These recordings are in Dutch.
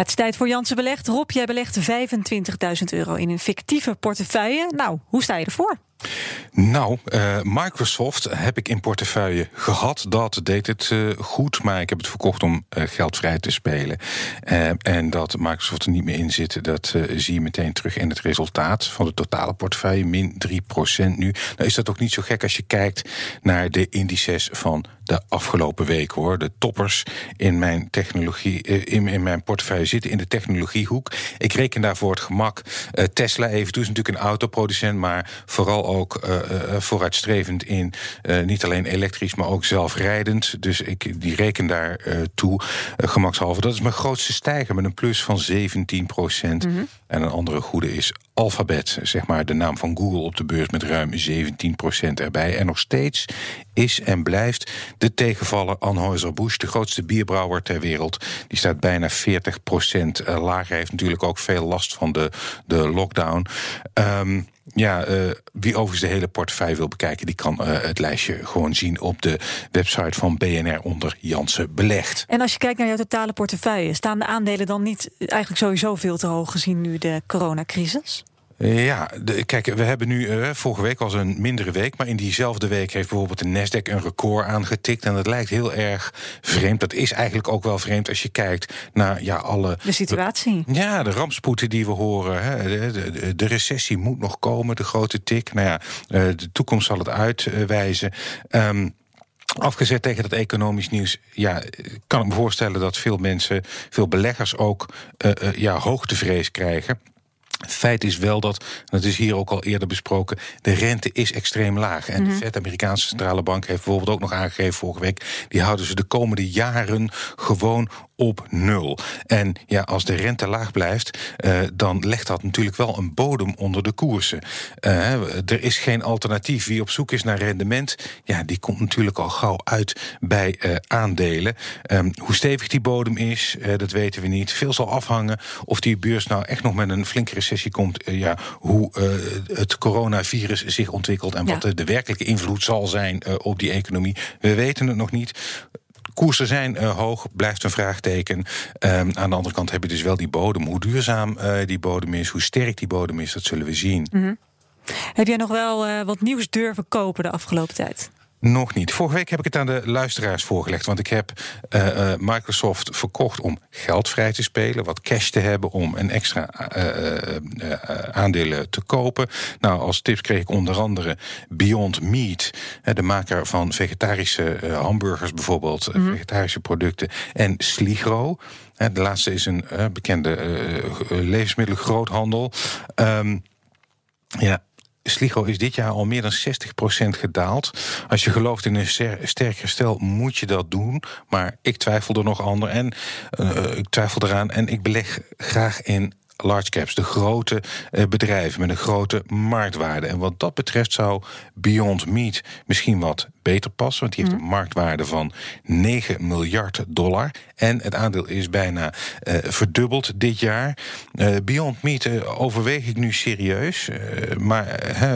het is tijd voor Jansen Belegd. Rob, jij belegt 25.000 euro in een fictieve portefeuille. Nou, hoe sta je ervoor? Nou, uh, Microsoft heb ik in portefeuille gehad. Dat deed het uh, goed, maar ik heb het verkocht om uh, geld vrij te spelen. en dat Microsoft er niet meer in zit, dat zie je meteen terug in het resultaat van de totale portefeuille, min 3% nu. Nou is dat ook niet zo gek als je kijkt naar de indices van de afgelopen week hoor. De toppers in mijn technologie, in, in mijn portefeuille zitten in de technologiehoek. Ik reken daarvoor het gemak Tesla even toe, is natuurlijk een autoproducent, maar vooral ook vooruitstrevend in uh, niet alleen elektrisch, maar ook zelfrijdend. Dus ik die reken daar toe, gemakshalve. Dat is mijn grootste stijger met een plus van 17 procent. Mm -hmm. En een andere goede is Alphabet, zeg maar de naam van Google op de beurs met ruim 17 procent erbij. En nog steeds is en blijft de tegenvaller Anheuser-Busch, de grootste bierbrouwer ter wereld. Die staat bijna 40 procent lager. Hij heeft natuurlijk ook veel last van de, de lockdown. Um, ja, uh, wie overigens de hele portefeuille wil bekijken, die kan uh, het lijstje gewoon zien op de website van BNR onder Jansen Belegd. En als je kijkt naar jouw totale portefeuille, staan de aandelen dan niet eigenlijk sowieso veel te hoog gezien nu de coronacrisis? Ja, de, kijk, we hebben nu, uh, vorige week was een mindere week, maar in diezelfde week heeft bijvoorbeeld de Nasdaq een record aangetikt. En dat lijkt heel erg vreemd. Dat is eigenlijk ook wel vreemd als je kijkt naar ja, alle. De situatie. Ja, de rampspoeden die we horen. Hè. De, recessie moet nog komen, de grote tik. Nou ja, uh, de toekomst zal het uitwijzen. Um, Afgezet tegen dat economisch nieuws, ja, kan ik me voorstellen dat veel mensen, veel beleggers ook uh, uh, ja, hoogtevrees krijgen. Feit is wel dat, dat is hier ook al eerder besproken, de rente is extreem laag. En de Fed, Amerikaanse Centrale Bank, heeft bijvoorbeeld ook nog aangegeven vorige week, die houden ze de komende jaren gewoon op nul. En ja, als de rente laag blijft, uh, dan legt dat natuurlijk wel een bodem onder de koersen. Uh, er is geen alternatief. Wie op zoek is naar rendement, ja, die komt natuurlijk al gauw uit bij uh, aandelen. Um, hoe stevig die bodem is, dat weten we niet. Veel zal afhangen of die beurs nou echt nog met een flinke recessie komt. ja, hoe het coronavirus zich ontwikkelt en ja. wat de, de, werkelijke invloed zal zijn op die economie. We weten het nog niet. Koersen zijn uh, hoog, blijft een vraagteken. Um, aan de andere kant heb je dus wel die bodem. Hoe duurzaam uh, die bodem is, hoe sterk die bodem is, dat zullen we zien. -hmm. Heb jij nog wel uh, wat nieuws durven kopen de afgelopen tijd? Nog niet. Vorige week heb ik het aan de luisteraars voorgelegd. Want ik heb uh, uh, Microsoft verkocht om geld vrij te spelen. Wat cash te hebben om een extra uh, aandelen te kopen. Nou, als tips kreeg ik onder andere Beyond Meat. De maker van vegetarische hamburgers bijvoorbeeld. Mm -hmm. Vegetarische producten. En Sligro. De laatste is een bekende levensmiddelengroothandel. Um, ja, Sligo is dit jaar al meer dan 60% gedaald. Als je gelooft in een sterk herstel, moet je dat doen. Maar ik twijfel er nog ander en uh, ik twijfel eraan. En ik beleg graag in large caps, de grote uh, bedrijven met een grote marktwaarde. En wat dat betreft zou Beyond Meat misschien wat beter passen, want die heeft een marktwaarde van 9 miljard dollar. En het aandeel is bijna uh, verdubbeld dit jaar. Uh, Beyond Meat uh, overweeg ik nu serieus. maar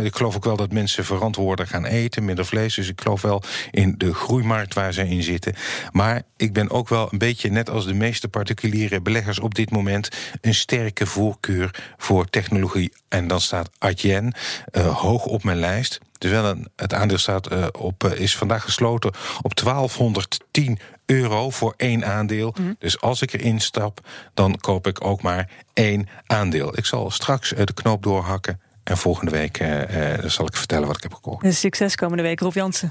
ik geloof ook wel dat mensen verantwoorden gaan eten, minder vlees. Dus ik geloof wel in de groeimarkt waar ze in zitten. Maar ik ben ook wel een beetje, net als de meeste particuliere beleggers op dit moment, een sterke voorkeur voor technologie. En dan staat Adyen hoog op mijn lijst. Dus wel een, het aandeel staat uh, op, uh, is vandaag gesloten op 1210 euro voor één aandeel. Mm. Dus als ik erin stap, dan koop ik ook maar één aandeel. Ik zal straks uh, de knoop doorhakken. En volgende week zal ik vertellen wat ik heb gekocht. Succes komende week, Rob Jansen.